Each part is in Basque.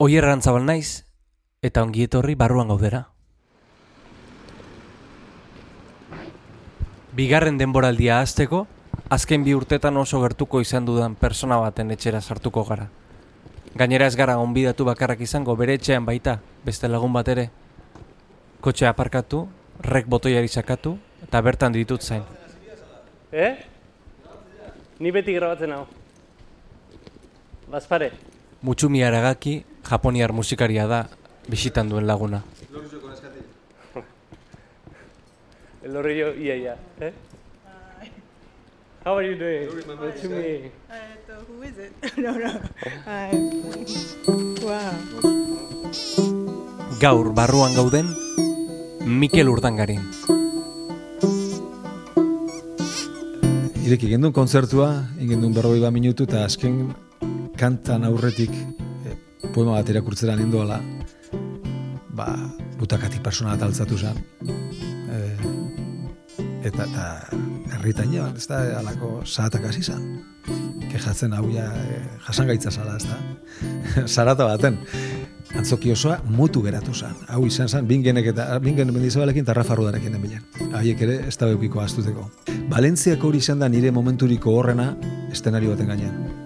Oier erantzabal naiz, eta ongi etorri barruan gaudera. Bigarren denboraldia hasteko, azken bi urtetan oso gertuko izan dudan persona baten etxera sartuko gara. Gainera ez gara onbidatu bakarrak izango bere etxean baita, beste lagun bat ere. Kotxe aparkatu, rek botoiari sakatu, eta bertan ditut zain. Eh? Ni beti grabatzen hau. Bazpare. Mutsumi Aragaki, japoniar musikaria da, bisitan duen laguna. El horrillo ia ia. Eh? How are you doing? Mutsumi. Uh, who is it? no, no. Uh, wow. Gaur barruan gauden, Mikel Urdangarin. Ireki gendun kontzertua, ingendun berroi bat minutu, eta azken kantan aurretik poema bat irakurtzera nindoala, ba, butakati persona bat altzatu zen. Eh, eta, eta herritan ja, ez da, alako zahatak hasi zen. Kejatzen hau ja, eh, jasangaitza zala, ez da. Zarata baten. Antzoki osoa mutu geratu zen. Hau izan zen, bingenek eta bingen mendizabalekin eta Rafa Rudarekin den bilen. Haiek ere, ez da beukiko astuteko. Valentziako hori izan da nire momenturiko horrena estenario baten gainean.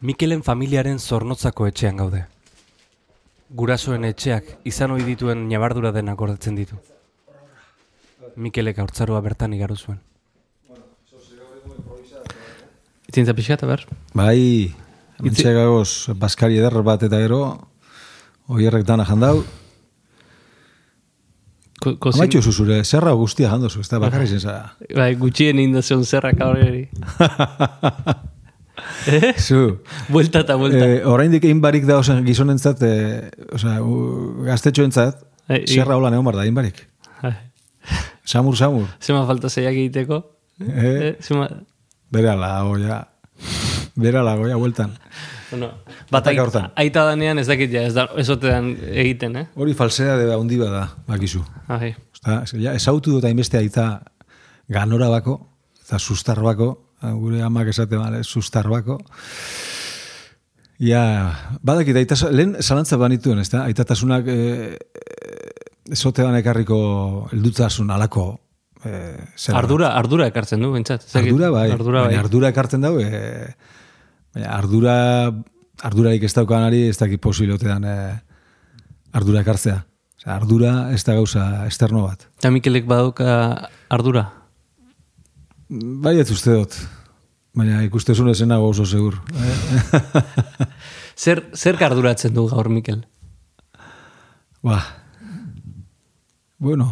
Mikelen familiaren zornotzako etxean gaude. Gurasoen etxeak izan ohi dituen nabardura denak gordetzen ditu. Mikelek haurtzaroa bertan igaru zuen. Itzintza pixka ber? Bai, mentxe gagoz, baskari eder bat eta gero, oierrek dana jandau. Ko, kozin... Amaitxo zuzure, zerra guztia jandozu, ez da bakarri zen zara. Bai, gutxien indazion zerrak horreri. eh? Zu, Buelta eta buelta. eh, oraindik egin barik da osen gizonentzat, eh, osea, gaztetxoentzat, Eh, zerra holan egon bar da, egin barik. Samur, samur. Zema falta zeiak egiteko? Eh? Eh, zema... Bere ala, goia. Bere ala, goia, bueltan. Bueno, bat aita, aita danean ez dakit ja, ez da, ez otean egiten, eh? Hori falsea de handi bada, bakizu. Bai. Osta, ja, ezautu dut hainbeste aita ganora bako, eta sustar bako, gure amak esate bale, sustar bako. Ja, badakit, aita, lehen zalantza banituen, ez da? Aitatasunak e, ezotean ekarriko eldutasun alako e, zer Ardura, ardura ekartzen du, bentsat. dakit. Ardura bai, Ardura bai. ardura ekartzen dau, e, baina ardura, ardurarik ez daukanari ez dakit posibilotean e, ardura ekartzea. Osea, ardura ez da gauza esterno bat. Eta Mikelek badauka ardura? Bai, uste dut. Baina ikustezun ezen nago oso segur. Eh? Zer, zer arduratzen du gaur Mikel? ba, bueno,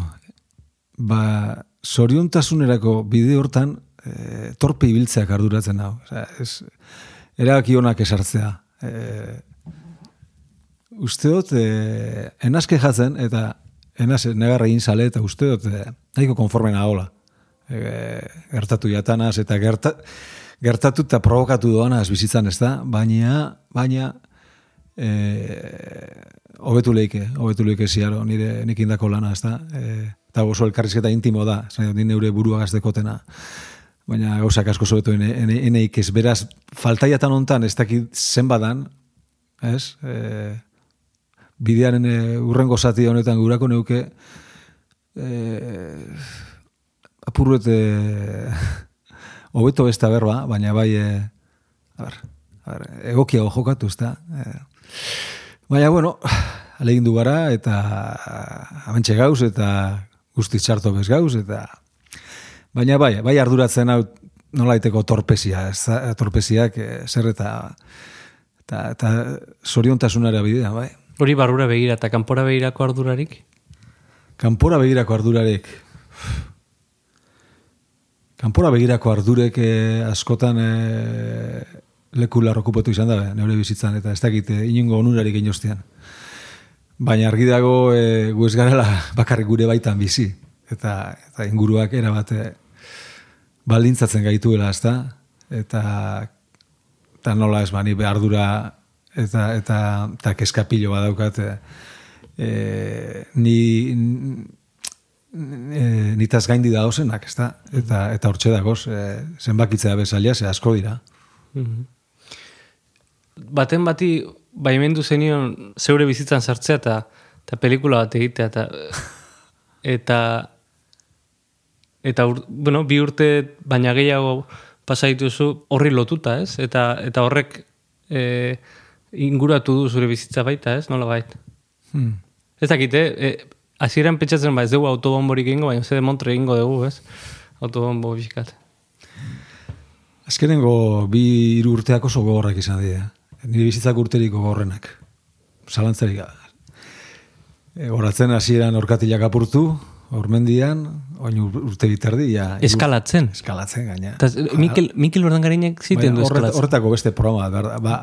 ba, soriontasunerako bide hortan e, torpe ibiltzeak arduratzen hau. Osea, ez, erabaki honak esartzea. E, uste dut, e, enazke jatzen, eta enaz negarra egin sale, eta uste dut, e, nahiko konforme nagola. E, gertatu jatanaz, eta gerta, gertatu eta provokatu doanaz bizitzan ez da, baina, baina, e, hobetu leike, hobetu leike ziaro, nire nik indako lana, ez da, e, eta oso elkarrizketa intimo da, zain, ni neure burua gazdekotena, baina gauzak asko zobetu ene, ene, eneik ez, beraz, faltaiatan hontan ez dakit zenbadan, ez, e, bidearen e, urrengo zati honetan gurako neuke, e, apurret e, hobeto ez da berba, baina bai, e, a ber, a ber, egokiago jokatu, ez da. E, baina, bueno, alegin du gara, eta amentxe gauz, eta guzti txarto bez gauz, eta baina bai, bai arduratzen hau nolaiteko torpezia, ez torpeziak e, zer eta eta, eta zoriontasunara bidea, bai. Hori barrura begira eta kanpora begirako ardurarik? Kanpora begirako ardurarek. Kanpora begirako ardurek eh, askotan eh, leku larrokupatu izan da, neure bizitzan, eta ez dakit eh, inungo onurarik inostean. Baina argi dago e, gu ez garela bakarrik gure baitan bizi. Eta, eta inguruak erabat e, baldintzatzen gaituela, ezta? Eta, eta nola ez bani behar dura eta, eta, eta keskapilo badaukat e, ni nitaz gaindi da osenak, ezta? Eta, eta hortxe dagoz, e, zenbakitzea bezalia, ze asko dira. Baten bati baimendu zenion zeure bizitzan sartzea eta eta pelikula bat egitea eta eta eta ur, bueno, bi urte baina gehiago pasa dituzu horri lotuta, ez? Eta eta horrek e, inguratu du zure bizitza baita, ez? Nola bait. Hmm. Ez dakite, e, hasieran pentsatzen ba ez dugu autobomborik egingo, baina ze demontre egingo dugu, ez? Autobombo bizikat. Azkenengo bi hiru urteak oso gogorrak izan dira. Nire bizitzak urterik gogorrenak. Zalantzarik gabe. E, Horatzen hasieran orkatilak apurtu, ormendian, oin ur- urte biterdi, ja. Eskalatzen. Eskalatzen gaina. Eta Mikel, Mikel Ordangarinek ziten du eskalatzen. Horretako beste programa, berda, ba,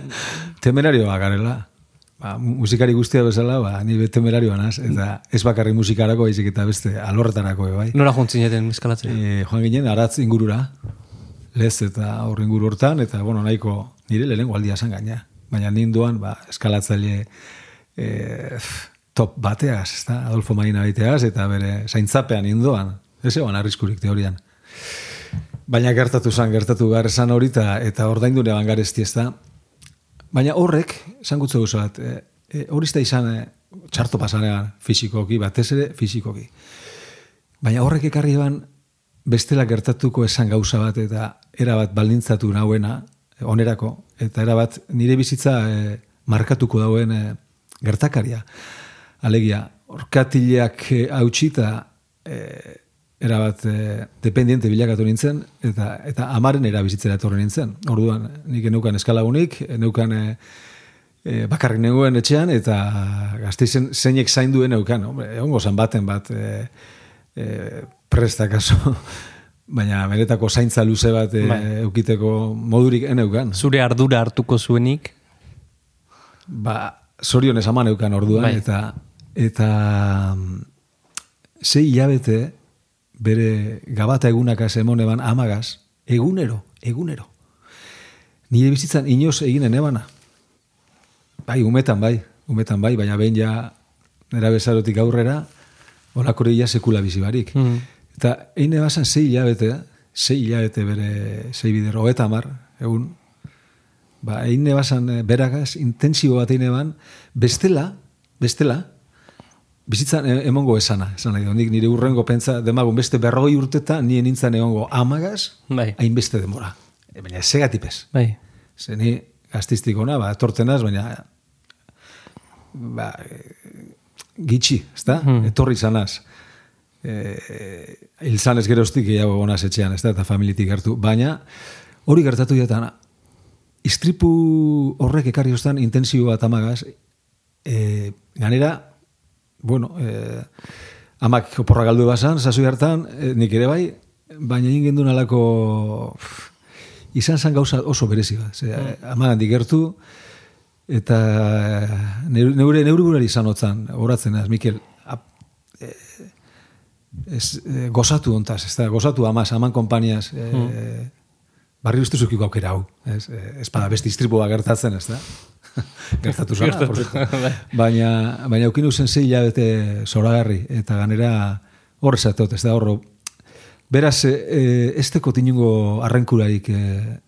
temerarioa garela. Ba, mu- musikari guztia bezala, ba, ni be temerarioa naz, eta ez bakarri musikarako, baizik eta beste alorretarako, bai. Nora jontzineten eskalatzen? E, joan ginen, aratz ingurura, lez eta aurre inguru hortan, eta, bueno, nahiko nire lehenengo aldia zan gaina. Baina ninduan, ba, eskalatzaile e, top bateaz, ezta? Adolfo Marina baiteaz, eta bere zaintzapean ninduan. Ez egon arriskurik teorian. Baina gertatu zan, gertatu behar esan hori, eta, eta ordaindu neban garesti, ez da? Baina horrek, esan gutzu gauza bat, e, e, hori da izan e, txarto pasanean fizikoki, batez ere fizikoki. Baina horrek ekarri eban bestela gertatuko esan gauza bat eta erabat baldintzatu nauena, e, onerako, eta erabat nire bizitza e, markatuko dauen e, gertakaria. Alegia, orkatileak e, hautsita e, erabat e, dependiente bilakatu nintzen, eta, eta amaren era bizitzera etorri nintzen. Orduan, nik neukan eskalagunik, neukan e, e, bakarrik nengoen etxean, eta gazteizen zeinek zainduen neukan. Hombre, egongo zan baten bat e, e, prestakaso, baina beretako zaintza luze bat e, Bai. eukiteko modurik eneukan. Zure ardura hartuko zuenik? Ba, zorionez ama neukan orduan, Bai. eta eta mm, sei hilabete bere gabata egunakaz emon eban amagaz, egunero, egunero. Nire bizitzan inoz eginen ebana. Bai, umetan bai, umetan bai, baina behin ja nera bezarotik aurrera, olakore ja sekula bizi barik. Mm. Eta egin ebazan sei hilabete, sei hilabete bere sei bider, hogeta mar, egun, ba, egin ebazan eh, beragaz, intensibo bat egin eban, bestela, bestela, bizitzan e- emongo esana, esan nahi. Nik nire urrengo pentsa, demagun beste berrogei urteta, nien nintzen egongo amagaz, Bai. hainbeste demora. E, baina segatipez. Bai. Ze ni gaztiztik ona, ba, etortenaz, baina ba, gitxi, ezta? Etorri zanaz. E, hil zanez geroztik gehiago gonaz etxean, ezta? Eta familitik gertu. Baina, hori gertatu jatan, istripu horrek ekarri ostan intensio bat amagaz, e, ganera, bueno, e, amak oporra galdu basan, zazui hartan, e, nik ere bai, baina egin gendun alako izan zan gauza oso berezi bat. Ze, ama handik gertu, eta neure, neure, neure burari izan otzan, horatzen az, Mikel, ap, e, ez, e, gozatu ontaz, ez da, gozatu amaz, aman kompaniaz, e, barri uste zukiko aukera hau, ez, ez bada beste istripua gertatzen, ez da? Gertatu zara, por supuesto. baina, baina aukin usen zei hilabete zoragarri, eta ganera hor esatot, ez da horro, beraz, e, ez tekot inungo arrenkurarik, e,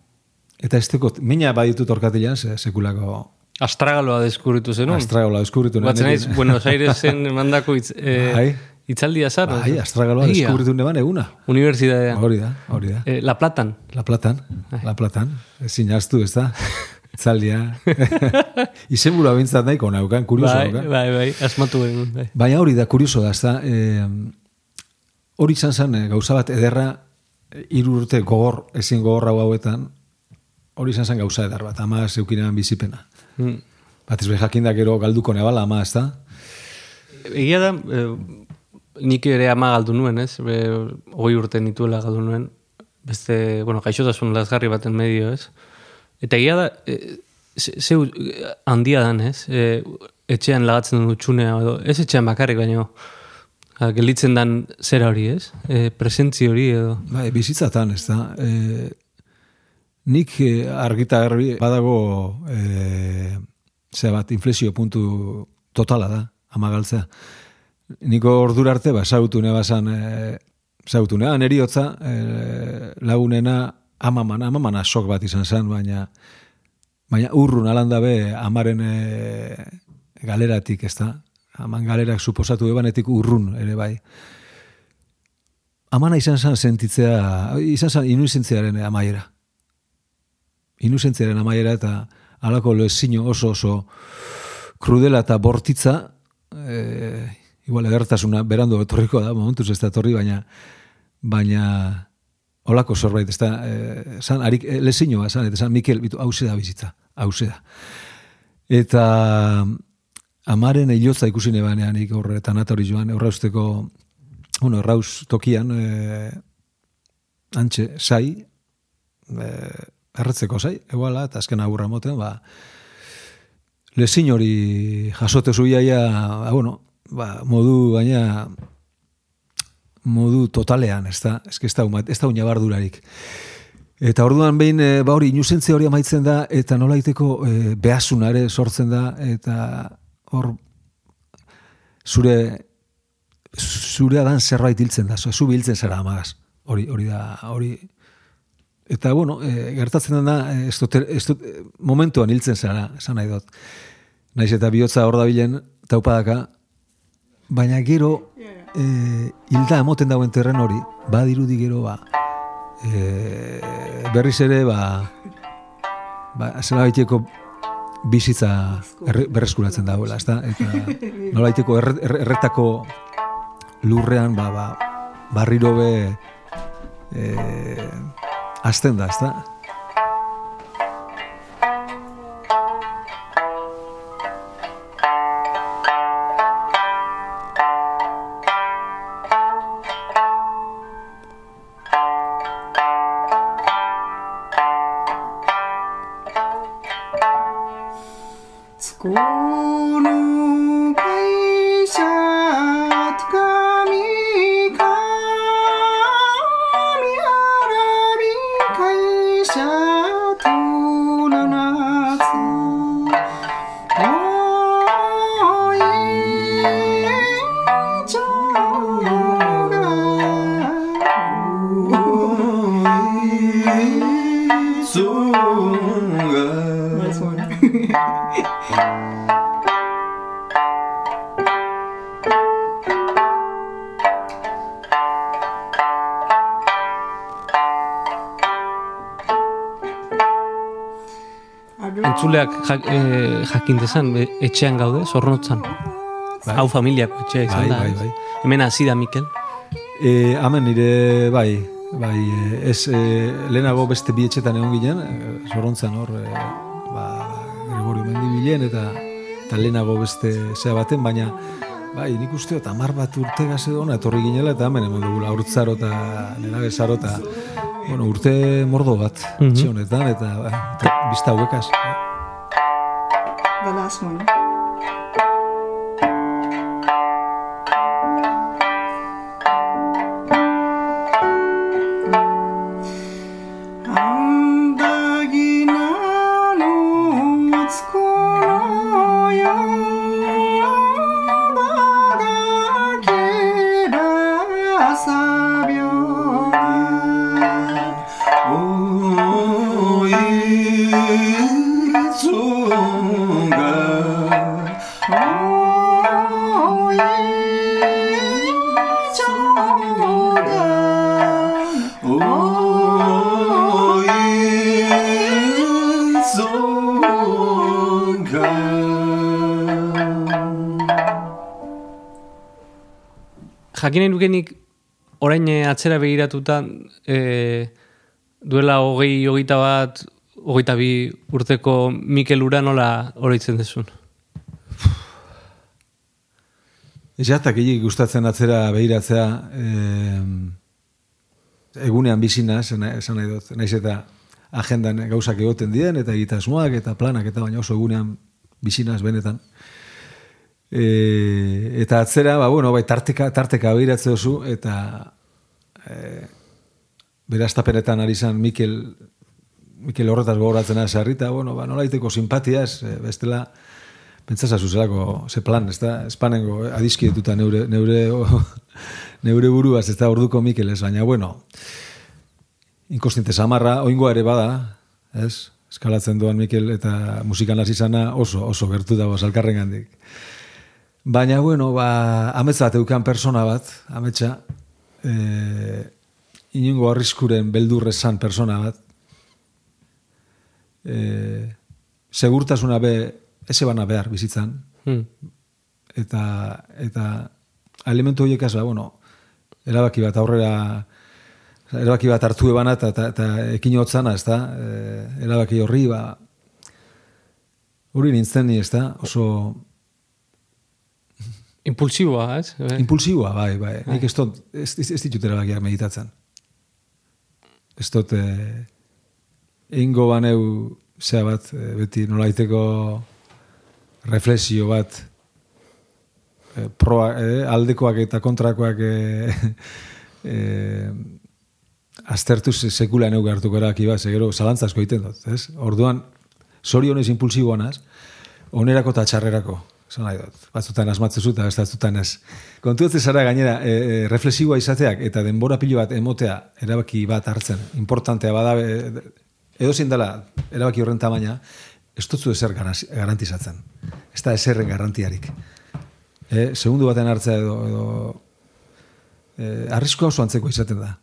eta ez tekot, mina baditut orkatilan, ze, sekulako Astragaloa deskubritu zenun? astragola deskubritu. Batzen naiz, Buenos Airesen mandako itz, eh, Bai. itzaldia zar? Bai, astragaloa Egia. deskubritu neban eguna. Unibertsitatean. Hori da, hori da. Eh, La Platan. La Platan, La Platan, ezin jaztu, ez da? Itzaldia. Izen buru abintzat nahiko naukan, kurioso Bai, naukan. bai, bai, asmatu genuen. Bai. Baina hori da, kurioso da, ez da? E, hori izan zen, eh, gauza bat ederra, eh, hiru urte gogor, ezin gogor hau hauetan, hori izan zen gauza edar bat, ama zeukinean bizipena. Mm. Bat ez jakindak gero galduko nebala, ama, ez da? Egia da, eh, nik ere ama galdu nuen, ez? Be, hogei urte nituela galdu nuen. Beste, bueno, gaixotasun lazgarri baten medio, ez? Eta egia da, eh, ze- zeu eh, handia dan, ez? Eh, etxean lagatzen dut txunea, edo ez etxean bakarrik baino, gelitzen dan zera hori, ez? E, presentzi hori edo. Bai, bizitzatan, ez da. E, nik e, argita garbi badago e, ze bat, inflexio puntu totala da, amagaltzea. Niko ordura arte, ba, sautu nebazan, e, sautu neban eriotza, e, lagunena amamana, amamana sok bat izan zen, baina baina urrun alanda be amaren e, galeratik, ez da? Aman galerak suposatu ebanetik urrun ere bai. Amana izan zen sentitzea, izan zen inuzentziaren amaiera. Inuzentziaren amaiera eta alako lezino oso oso krudela eta bortitza, e, igual edertasuna berandu etorriko da, momentuz ez da etorri, baina baina olako zorbait, ez da, e, san, arik, e, lezinoa, san, eta san, Mikel, bitu, hause da bizitza, hause da. Eta amaren eilotza ikusi nebanean, ik horre, eta natori joan, errausteko, bueno, errauz tokian, e, antxe, sai, e, erretzeko sai, eguala, eta azken agurra moten, ba, lezin hori jasote zuiaia, ba, bueno, ba, modu, baina, modu totalean, ez da, ez, da, ez da unabardurarik. Eta orduan behin, e, ba hori, inusentzia hori amaitzen da, eta nolaiteko e, behasuna ere sortzen da, eta hor, zure, zure adan zerbait hiltzen da, zu biltzen zara amagaz, hori, hori da, hori, eta bueno, e, gertatzen da, ez dut, ez dut, momentuan hiltzen zara, esan nahi dut. Naiz eta bihotza hor da bilen, taupadaka, baina gero, e, hilda emoten dauen terren hori, badirudi gero, ba, e, berriz ere, ba, ba, zela baiteko bizitza erre, berreskuratzen dagoela, ezta? Eta nola baiteko erre, erre, erretako lurrean, ba, ba, barriro be, e, azten da, ezta? school. Entzuleak jak, e, jakin dezan, etxean gaude, zornotzan. Bai. Hau familiako etxea izan Bai, da. bai, bai. Hemen hasi da, Mikel. E, amen nire, bai, bai, e, ez e, lehenago beste bi etxetan egon ginen, e, zorontzan hor, e, ba, Gregorio Mendi bilen, eta, eta lehenago beste zea baten, baina, bai, nik uste, eta mar bat urte gaze dona, etorri ginela, eta hemen eman dugula, urtzaro eta nena bezaro, eta, bueno, urte mordo bat, Mhm. etxe honetan, eta, ba, eta bizta hauekaz. До восьмой. One. Jakinen dukenik orain eh, atzera begiratuta e, duela hogei, hogeita bat, hogeita bi urteko Mikel Ura nola oroitzen dezun. Jatak hilik gustatzen atzera behiratzea eh, egunean bizina, esan nahi dut, naiz eta agendan gauzak egoten dien, eta egitasmoak, eta planak, eta baina oso egunean bizinaz benetan. E, eta atzera, ba, bueno, bai, tarteka, tarteka behiratze duzu, eta e, bera astapenetan ari zan Mikel, Mikel horretaz gogoratzen az harrita, bueno, ba, nola iteko simpatiaz, e, bestela, pentsasa zuzerako, ze plan, ez da, espanengo, eh, adiskietuta neure, neure, neure buruaz, ez da, orduko Mikel ez, baina, bueno, inkonstiente samarra, oingoa ere bada, ez, eskalatzen duan Mikel eta musikan hasi zana oso, oso gertu dago salkarren gandik. Baina, bueno, ba, ametsa bat eukan persona bat, ametsa, e, inungo arriskuren beldurrezan persona bat, e, segurtasuna be, eze bana behar bizitzan, Hmm. eta, eta elementu horiek ez, ba, bueno, erabaki bat aurrera, erabaki bat hartu ebana eta, eta, eta ekin hotzana, ez da, e, erabaki horri, ba, hori nintzen ni, ez da, oso, Impulsiboa, ez? Eh? Impulsiboa, bai, bai. Nik ez dut, ez, ez, ditut erabakiak meditatzen. Ez dut, eh, ingo baneu, zea bat, eh, beti nolaiteko reflexio bat, eh, proa, eh, aldekoak eta kontrakoak eh, eh, aztertu se- sekula neu hartuko erabaki bat, segero zalantzazko egiten dut, ez? Orduan, sorionez impulsiboanaz, onerako eta txarrerako, esan nahi dut. Batzutan asmatzezu eta beste batzutan ez. Kontuatzen zara gainera, e, e, izateak eta denbora pilo bat emotea erabaki bat hartzen, importantea bada, e, edo dela erabaki horren tamaina, ez dutzu ezer garanti- garantizatzen. Ez da ezerren garantiarik. E, segundu baten hartzea edo, edo e, arriskoa oso antzeko izaten da.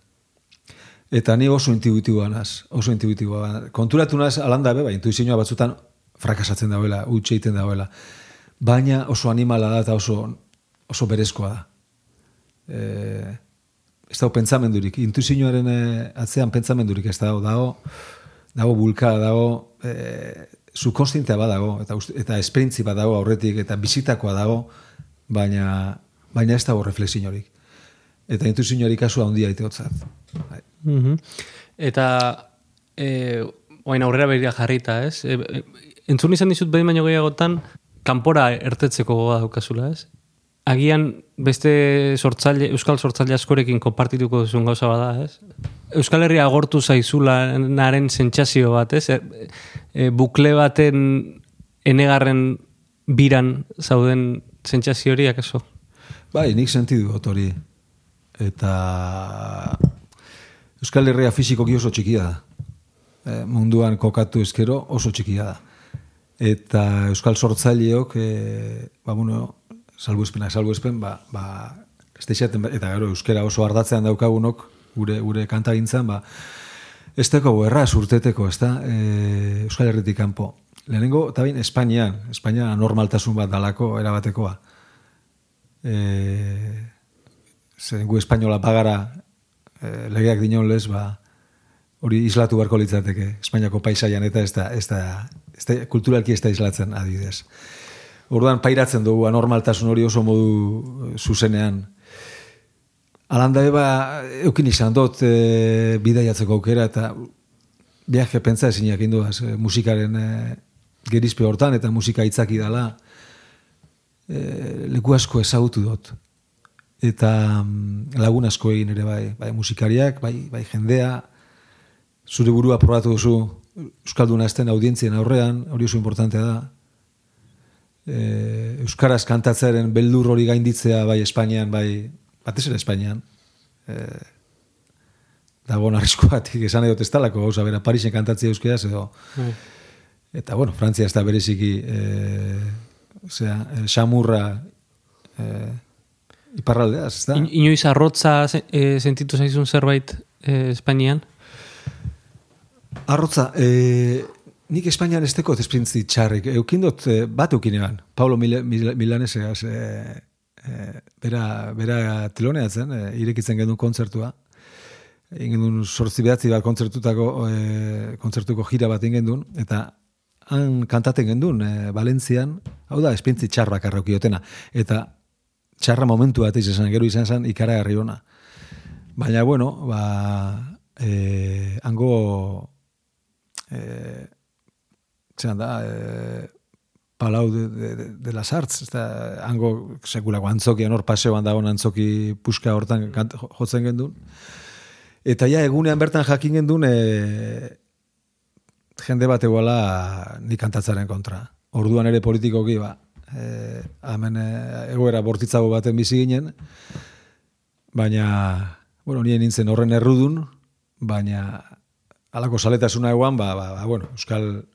Eta ni oso intuitiboa naz, oso intuitiboa. Konturatu naz, alanda be, ba, intuizioa batzutan frakasatzen dauela, utxe egiten dauela. Baina oso animala da eta oso, oso berezkoa da. E, ez dago pentsamendurik, intuizioaren eh, atzean pentsamendurik ez dago, dago, dago bulka, dago, e, subkonstientea badago, eta, eta esperientzi badago aurretik, eta bizitakoa dago, baina, baina ez dago reflexiorik. Eta intuizioari kasua handia iteotzat. Bai. Mhm. Eta e, oain aurrera begira jarrita, ez? E, e, entzun izan dizut behin baino gehiagotan kanpora ertetzeko gogoa daukazula, ez? Agian beste sortzaile, euskal sortzaile askorekin konpartituko duzun gauza bada, ez? Euskal Herria agortu zaizula naren sentsazio bat, ez? E, e, bukle baten enegarren biran zauden sentsazio hori, akaso? Bai, nik sentidu dut hori. Eta Euskal Herria fizikoki oso txikia da. E, munduan kokatu ezkero oso txikia da. Eta Euskal Sortzaileok, e, ba, bueno, salbuespenak salbuespen, ba, ba, ez deixaten, eta gero euskera oso ardatzean daukagunok, gure, gure kantagintzan, ba, ez teko erraz urteteko, ez da, e, Euskal Herritik kanpo. Lehenengo, eta bain, Espainian, Espainia normaltasun bat dalako, erabatekoa. E, zen gu espainola bagara e, legeak dinon lez, ba, hori islatu beharko litzateke, Espainiako paisaian, eta ez da, ez da, da, kulturalki ez da islatzen adibidez. Orduan pairatzen dugu anormaltasun hori oso modu eh, zuzenean. Alanda eba, eukin izan dut e, bidaiatzeko aukera eta viaje pentsa ezinak induaz, e, musikaren e, gerizpe hortan eta musika itzaki dala e, leku asko ezagutu dut. Eta mm, lagun asko egin ere bai, bai musikariak, bai, bai jendea, zure burua probatu duzu Euskalduna esten audientzien aurrean, hori oso importantea da. E, Euskaraz kantatzearen beldur hori gainditzea bai Espainian, bai batez ere Espainian. E, dagoen arriskuatik esan edo testalako gauza, bera Parisen kantatzea euskaraz edo eta bueno, Frantzia ez da bereziki e, osea, e, xamurra e, iparraldeaz, ez da? In, inoiz arrotza e, sentitu zaizun zerbait e, Espainian? Arrotza, e, nik Espainian ez teko esprintzi txarrik. Eukindot, e, bat eukin eban. Pablo Mil Mil Milanesegaz, e, e, bera, bera teloneatzen, e, irekitzen genuen kontzertua. Egin genuen sortzi behatzi bat kontzertutako, e, kontzertuko jira bat egin genuen, eta han kantaten genuen, e, Valentzian, hau da, esprintzi txar bakarra eukiotena. Eta txarra momentu bat izan, gero izan zen ikaragarri ona. Baina, bueno, ba, e, hango e, da, e, Palau de, de, de, las Arts, ez da, hango sekulako antzokian hor paseoan dagoen antzoki puska hortan kant, jo- jotzen gendun. Eta ja, egunean bertan jakin gendun, e, jende bat eguala ni kantatzaren kontra. Orduan ere politikoki, ba, e, hemen e, egoera bortitzago baten bizi ginen, baina, bueno, nien nintzen horren errudun, baina alako saletasuna eguan, ba, ba, ba, bueno, euskal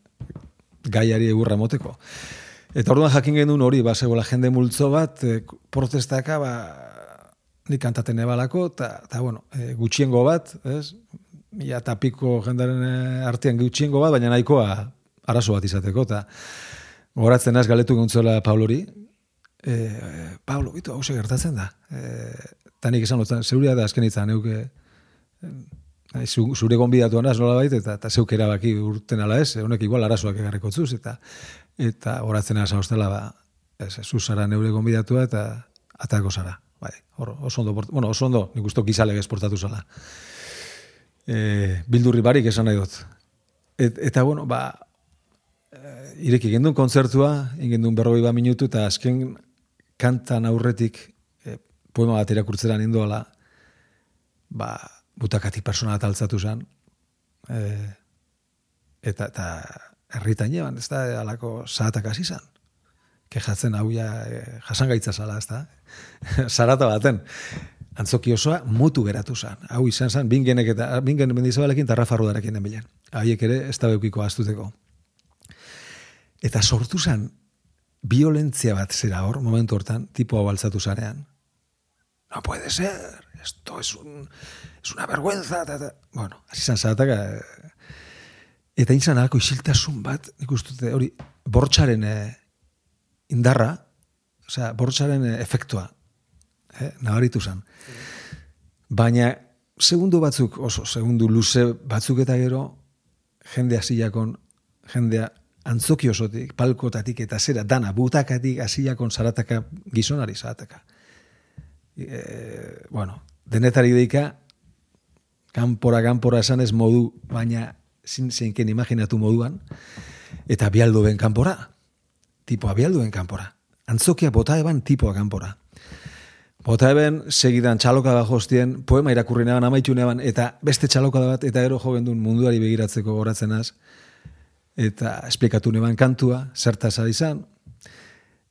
gaiari egurra moteko. Eta orduan jakin genuen hori, ba, zegoela jende multzo bat, e, protestaka, ba, nik kantaten ebalako, eta, bueno, e, gutxiengo bat, ez? Mila eta piko jendaren e, artean gutxiengo bat, baina nahikoa arazo bat izateko, eta goratzen az galetu gontzola Paulori, e, Paulo, bitu, hau gertatzen da. E, eta nik esan lotzen, zeuria da azken itzan, neuke, zure gonbidatu anaz nola baita, eta, eta zeuk erabaki urten ala ez, honek igual arazoak egarriko zuz, eta eta horatzen asa hostela, ba, ez, zu zara neure gonbidatua, eta atako zara. Bai, hor, oso ondo, bueno, oso ondo, nik usto gizale esportatu zala. E, bildurri barik esan nahi dut. Et, eta, bueno, ba, e, ireki gendun kontzertua, ingendun berroi ba minutu, eta azken kantan aurretik e, poema bat irakurtzera nindoala, ba, butakati persona bat altzatu zen, e, eta, eta herritan jeban, ez da, alako zahatak hasi zen. Kejatzen hau ja, e, jasangaitza zala, ez da? Zarata baten. Antzoki osoa mutu geratu zen. Hau izan zen, bingenek eta bingen mendizabalekin eta Rafa Rudarekin enbilen. Haiek ere, ez da beukiko astuteko. Eta sortu zen, violentzia bat zera hor, momentu hortan, tipo hau altzatu zarean. No puede ser, esto es, un, es una vergüenza. Ta, ta. Bueno, hasi zan zahataka. eh, Eta intzan alako isiltasun bat, dut, hori, bortxaren eh, indarra, osea, bortxaren eh, efektua, eh, nabaritu zen. Baina, segundu batzuk, oso, segundu luze batzuk eta gero, jende hasiakon, jendea antzoki osotik, palkotatik eta zera dana, butakatik hasiakon zarataka gizonari zarataka. E, bueno, denetari deika, kanpora, kanpora esan ez modu, baina zin zeinken imaginatu moduan, eta bialdo ben kanpora. Tipo abialdu ben kanpora. Antzokia bota eban tipoa kanpora. Bota eben, segidan txaloka da jostien, poema irakurri neban, amaitu neban, eta beste txaloka da bat, eta gero jo gendun munduari begiratzeko goratzenaz, eta esplikatu neban kantua, zertaz izan,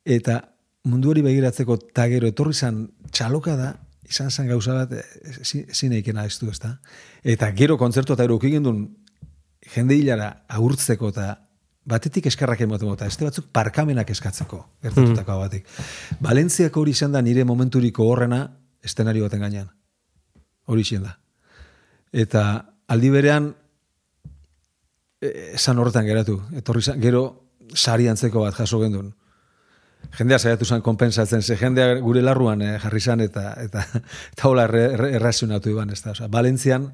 eta munduari begiratzeko ta gero etorri zan txaloka da, izan zen gauza bat, eh, zi- zine ikena ez du, ezta? Eta gero kontzertu eta gero gendun jende hilara agurtzeko eta batetik eskarrak ematen mota, este batzuk parkamenak eskatzeko, gertatutako batik. Valentziako hori izan da nire momenturiko horrena estenario baten gainean. Hori izan da. Eta aldi berean eh, esan horretan geratu. Etorri gero sari antzeko bat jaso gendun. Jendea saiatu zen konpensatzen, ze jendea gure larruan eh, jarri zan eta eta eta hola errazionatu iban, ez da. Osea, Valentzian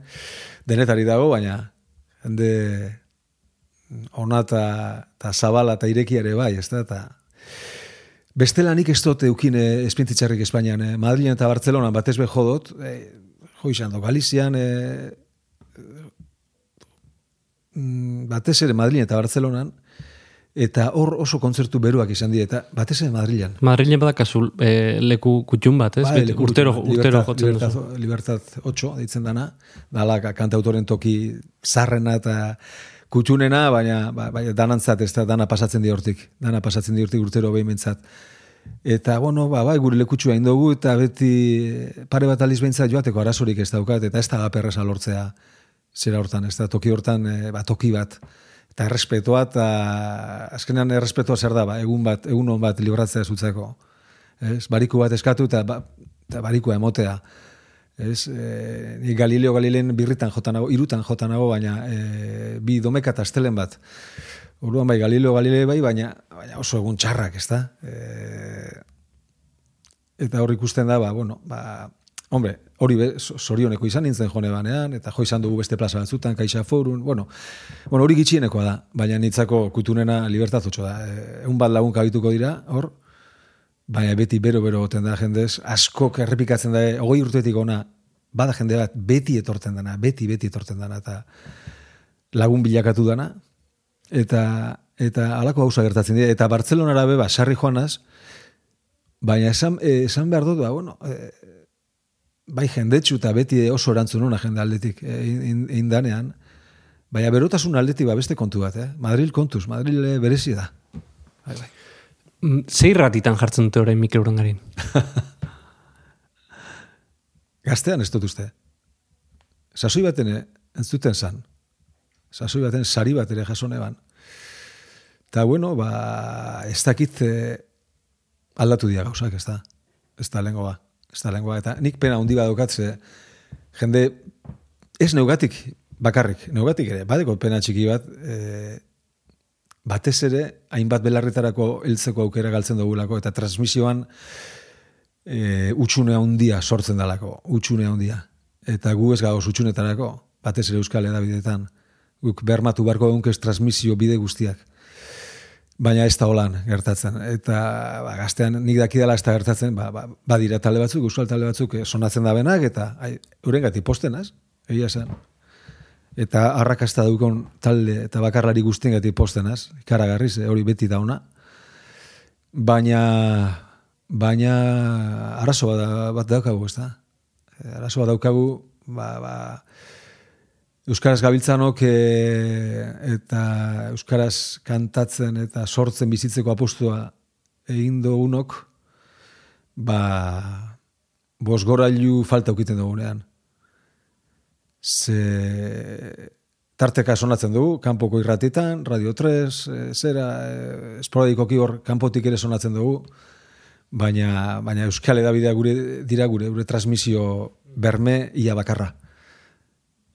denetari dago, baina jende ona eta, zabala eta irekia ere bai, ez da, eta bestela nik ez dut eukin eh, espintitzarrik Espainian, eh, Madrilen eta Bartzelonan batez be jodot, eh, jo izan do, Galizian, mm, batez ere Madrilen eta Bartzelonan, eta hor oso kontzertu beruak izan die, eta batez ere Madrilen. Madrilen badakazu e, leku kutxun bat, ez? Beti leku urtero, urtero jotzen Libertad, duzu. Libertad 8, ditzen dana, dala kantautoren toki zarrena eta kutxunena, baina, ba, baina danantzat, ez da, dana pasatzen di hortik, dana pasatzen di hortik urtero behin. Eta, bueno, ba, bai, gure lekutxua indogu, eta beti pare bat aliz behintzat joateko arazorik ez daukat, eta ez da gaperreza lortzea zera hortan, ez da, toki hortan, e, ba, toki bat, eta errespetoa, eta azkenean errespetoa zer da, ba, egun bat, egun on bat libratzea zutzeko. Ez, bariku bat eskatu eta, ba, eta barikua emotea. Ez, e, ni Galileo Galileen birritan jota nago, irutan jota nago, baina e, bi domeka eta astelen bat. Orduan bai, Galileo Galilei bai, baina, baina oso egun txarrak, ez da? E, eta hor ikusten da, ba, bueno, ba, hombre, hori be, so- zorioneko izan nintzen jone banean, eta jo izan dugu beste plaza batzutan, kaixa forun, bueno, bueno, hori gitxienekoa da, baina nitzako kutunena libertazotxo da. E, egun bat lagun kabituko dira, hor, baina beti bero-bero goten da jendez, askok errepikatzen da, hogei urtetik ona, bada jende bat, beti etorten dana, beti, beti etorten dana, eta lagun bilakatu dana, eta eta halako gauza gertatzen dira, eta Bartzelonara beba, sarri joanaz, baina esan, eh, esan behar dut, ba, bueno, eh, bai jendetsu eta beti oso erantzun hona jende aldetik eh, in- in- indanean, baina berotasun aldetik ba beste kontu bat, eh? Madril kontuz, Madril eh, berezi da. Bai, bai. Mm, Zei ratitan jartzen dute orain Mikel Urangarin? Gaztean ez dut uste. Sasoi baten eh, entzuten zan. Sasoi baten sari bat ere jasone ban. Ta bueno, ba, ez dakit eh, aldatu dira gauzak, ez da. Ez da lengoa. Ez da lengoa. Eta nik pena hundi badokatze, jende, ez neugatik bakarrik, neugatik ere, badeko pena txiki bat, e, batez ere, hainbat belarritarako heltzeko aukera galtzen dugulako, eta transmisioan e, utxune handia sortzen dalako, utxune handia. Eta gu ez gagoz utxunetarako, batez ere euskal edabidetan, guk bermatu barko egunkez transmisio bide guztiak. Baina ez da holan gertatzen. Eta ba, gaztean nik dakidala ez da gertatzen, ba, ba, badira talde batzuk, euskal talde batzuk eh, sonatzen da benak, eta ai, euren gati postenaz, egia esan. Eta arrakasta dukon talde eta bakarlari guztien gati postenaz, ikaragarriz, eh, hori beti dauna. Baina, baina arazo bat, bat daukagu, ez da? Arazo bat daukagu, ba, ba, Euskaraz gabiltzanok e, eta Euskaraz kantatzen eta sortzen bizitzeko apostua egin dugunok, ba, bos gorailu falta ukiten dugunean. Ze tarteka sonatzen dugu, kanpoko irratitan, Radio 3, e, zera, e, esporadikoki hor kanpotik ere sonatzen dugu, baina, baina Euskal Edabidea gure, dira gure, gure transmisio berme ia bakarra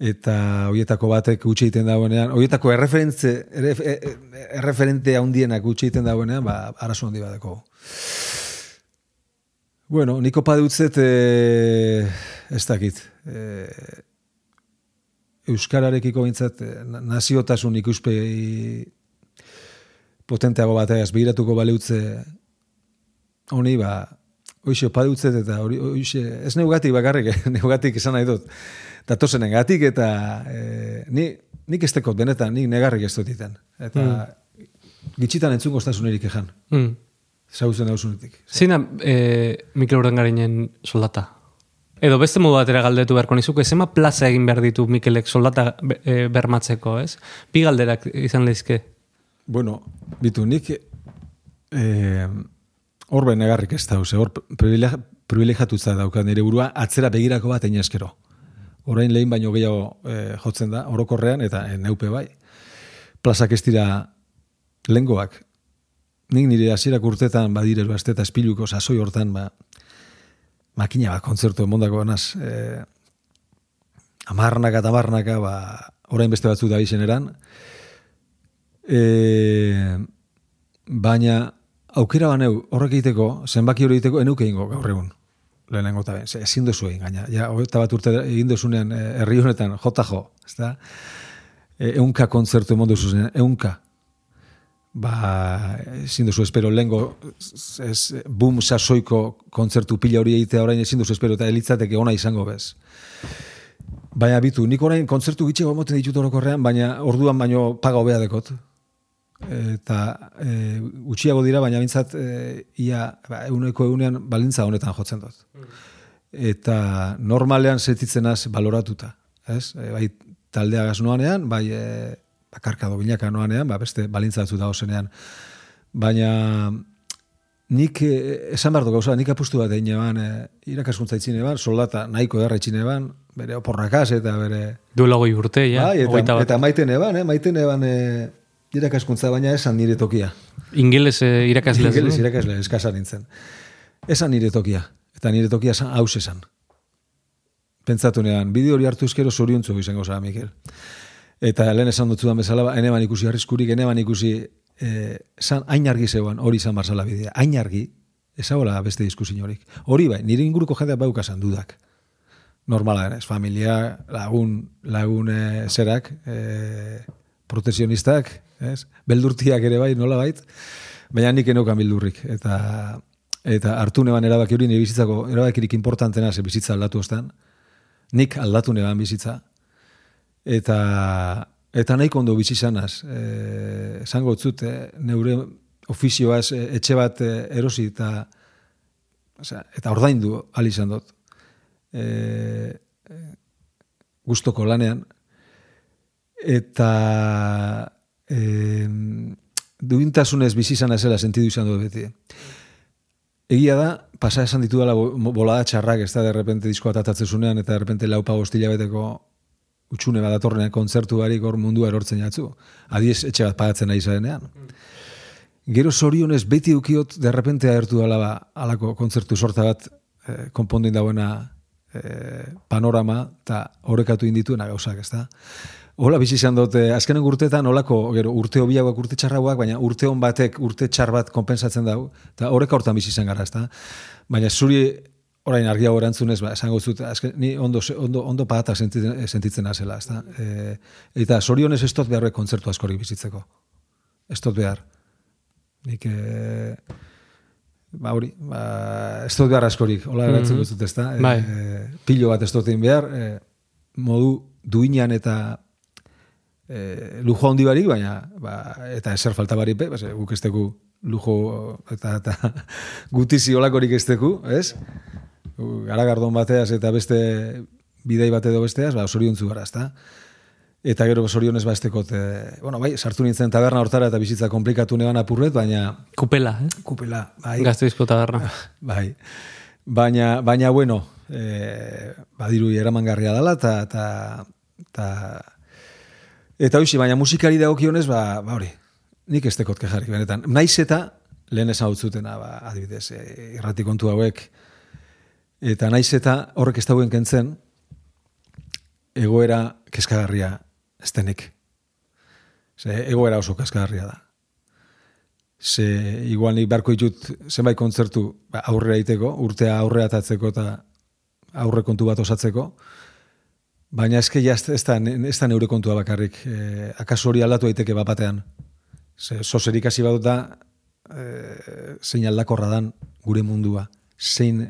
eta hoietako batek utzi egiten dagoenean, hoietako erreferentze erref, erreferente handienak utzi egiten dagoenean, ba arazo handi badeko. Bueno, niko padutzet eh, ez dakit. Eh, Euskararekiko bintzat eh, naziotasun ikuspegi potenteago bateaz begiratuko baleutze honi ba Hoxe, padutzet eta hori, hoxe, ez neugatik bakarrik, neugatik esan nahi dut. Datozen gatik eta e, ni, nik ez tekot benetan, nik negarrik ez dut iten. Eta mm. gitxitan entzungo estasunerik ejan. Mm. Zauzen hausunetik. Zeina e, Mikel Urangarinen soldata? Edo beste modu batera galdetu beharko nizuke, zema plaza egin behar ditu Mikelek soldata e, bermatzeko, ez? Bi galderak izan lehizke. Bueno, bitu, nik eh, hor negarrik ez da, ze, hor privileg- privilegiatutza dauka nire burua atzera begirako bat eskero. Orain lehin baino gehiago eh, jotzen da, orokorrean, eta eh, neupe bai. Plazak ez dira lengoak. Nik nire hasierak urtetan badire bazte eta espiluko sasoi hortan, ba, makina bat kontzertu emondako banaz, eh, amarnaka eta amarnaka, ba, orain beste batzuk da eran, E, baina aukera baneu horrek egiteko, zenbaki hori egiteko, enuke ingo gaur egun. Lehenengo eta ben, ezin duzu egin gaina. Ja, hogeita bat urte egin duzunean eh, herri honetan, jota jo, ez da? E, eunka kontzertu emon duzunean, eunka. Ba, ezin duzu espero lengo ez, boom sasoiko kontzertu pila hori egitea orain ezin duzu espero eta elitzateke ona izango bez. Baina bitu, nik orain kontzertu gitxego moten ditut orokorrean, baina orduan baino paga hobea dekot. Eta e, utxiago dira, baina bintzat e, ia ba, euneko eunean balintza honetan jotzen dut. Eta normalean setitzenaz baloratuta. Ez? E, bai taldea noanean, bai e, bakarka do noanean, ba, beste balintza batzu da osenean. Baina nik eh, esan behar du gauza, nik apustu bat egin eban, eh, irakaskuntza itxine eban, soldata nahiko erra itxine eban, bere oporrakaz eta bere... Duela goi urte, ja, bai, eta, eta maiten eban, eh, maiten eban eh, irakaskuntza, baina esan nire tokia. Ingeles eh, irakasle. Ingeles irakasle, eskasa nintzen. Esan nire tokia, eta nire tokia esan haus esan. Pentsatu nean, bideo hori hartu eskero zoriontzu izango zara, Mikel. Eta lehen esan dut zudan bezala, ba, eneban ikusi arriskurik, eneban ikusi, eh, san, hain argi zeuan, hori izan barzala bidea, hain argi, ezagola beste diskusin horik. Hori bai, nire inguruko jendeak baukasan dudak. Normala, ez, familia, lagun, lagun eh, zerak, eh, protesionistak, ez? Beldurtiak ere bai, nola bait, baina nik eneukan bildurrik. Eta, eta hartu neban erabaki hori nire bizitzako, erabakirik importantena ze bizitza aldatu ostan, nik aldatu neban bizitza, eta eta nahiko ondo bizi zanaz. E, esango zut, e, neure ofizioaz e, etxe bat e, erosi eta osea, eta ordaindu ahal izan dut. E, e, gustoko lanean. Eta e, duintasunez bizi izan zela sentidu izan dut beti. Egia da, pasa esan ditu dela bolada txarrak, ez da, de repente diskoa tatatzen zunean, eta de repente laupa gostila beteko utxune badatorrenean kontzertu barik hor mundua erortzen jatzu. Adiez etxe bat pagatzen nahi zarenean. Gero zorionez beti ukiot de repente agertu dela ba, alako kontzertu sorta bat eh, konpondin dauena eh, panorama eta horrekatu indituena gauzak, ez da. Hola bizi izan dut, eh, azkenen urteetan olako, gero, urte hobiagoak, urte txarragoak, baina urte hon batek, urte txar bat konpensatzen dago, eta horrek hortan bizi izan gara, ezta? Baina zuri orain argiago erantzunez, ba, esango zut, azken, ni ondo, ondo, ondo pagatak sentitzen, sentitzen azela, ezta? E, eta zorionez ez dut beharrek kontzertu askorik bizitzeko. Ez dut behar. Nik, e, ba, hori, ba, ez dut behar askorik, hola erantzun mm -hmm. ezta? Bai. E, pilo bat ez dut behar, e, modu duinan eta e, lujo handi barik, baina ba, eta eser falta barik, be, base, guk esteku lujo eta, eta gutizi olakorik esteku, ez? Garagardon bateaz eta beste bidei bate edo besteaz, ba, soriontzu gara, ezta? Eta gero sorionez ba estekot, e, bueno, bai, sartu nintzen taberna hortara eta bizitza komplikatu neban apurret, baina... Kupela, eh? Kupela, bai. Gazteizko taberna. Bai. Baina, baina bueno, e, badiru eramangarria dela, eta, eta, eta hoxe, baina musikari dagokionez, ba, ba hori, nik ez tekot kejarik, benetan. Naiz eta, lehen esan zutena, ba, adibidez, e, irrati kontu hauek, eta naiz eta horrek ez dauen kentzen, egoera keskagarria ez denik. Ze, egoera oso keskagarria da. Ze, igual nik barko ditut zenbait kontzertu ba, aurrera iteko, urtea aurrea atatzeko eta aurre kontu bat osatzeko, Baina eske ja ez da, ez da neure kontua bakarrik. E, akaso hori aldatu daiteke bapatean. Ze, soserik hasi badut da, e, zein aldakorra dan gure mundua. Zein,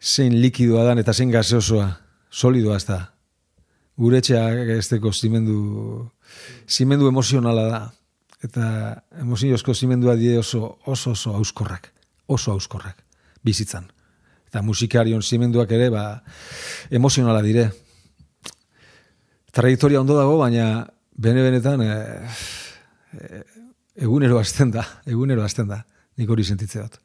zein likidoa dan eta zein gaseosoa. Solidoa ez da. Gure etxea ez deko zimendu, zimendu emozionala da. Eta emoziozko zimendua die oso, oso, oso auskorrak. Oso auskorrak. Bizitzan eta musikarion zimenduak ere, ba, emozionala dire. Trajektoria ondo dago, baina bene-benetan e, e, egunero azten da, egunero azten da, nik hori sentitze dut.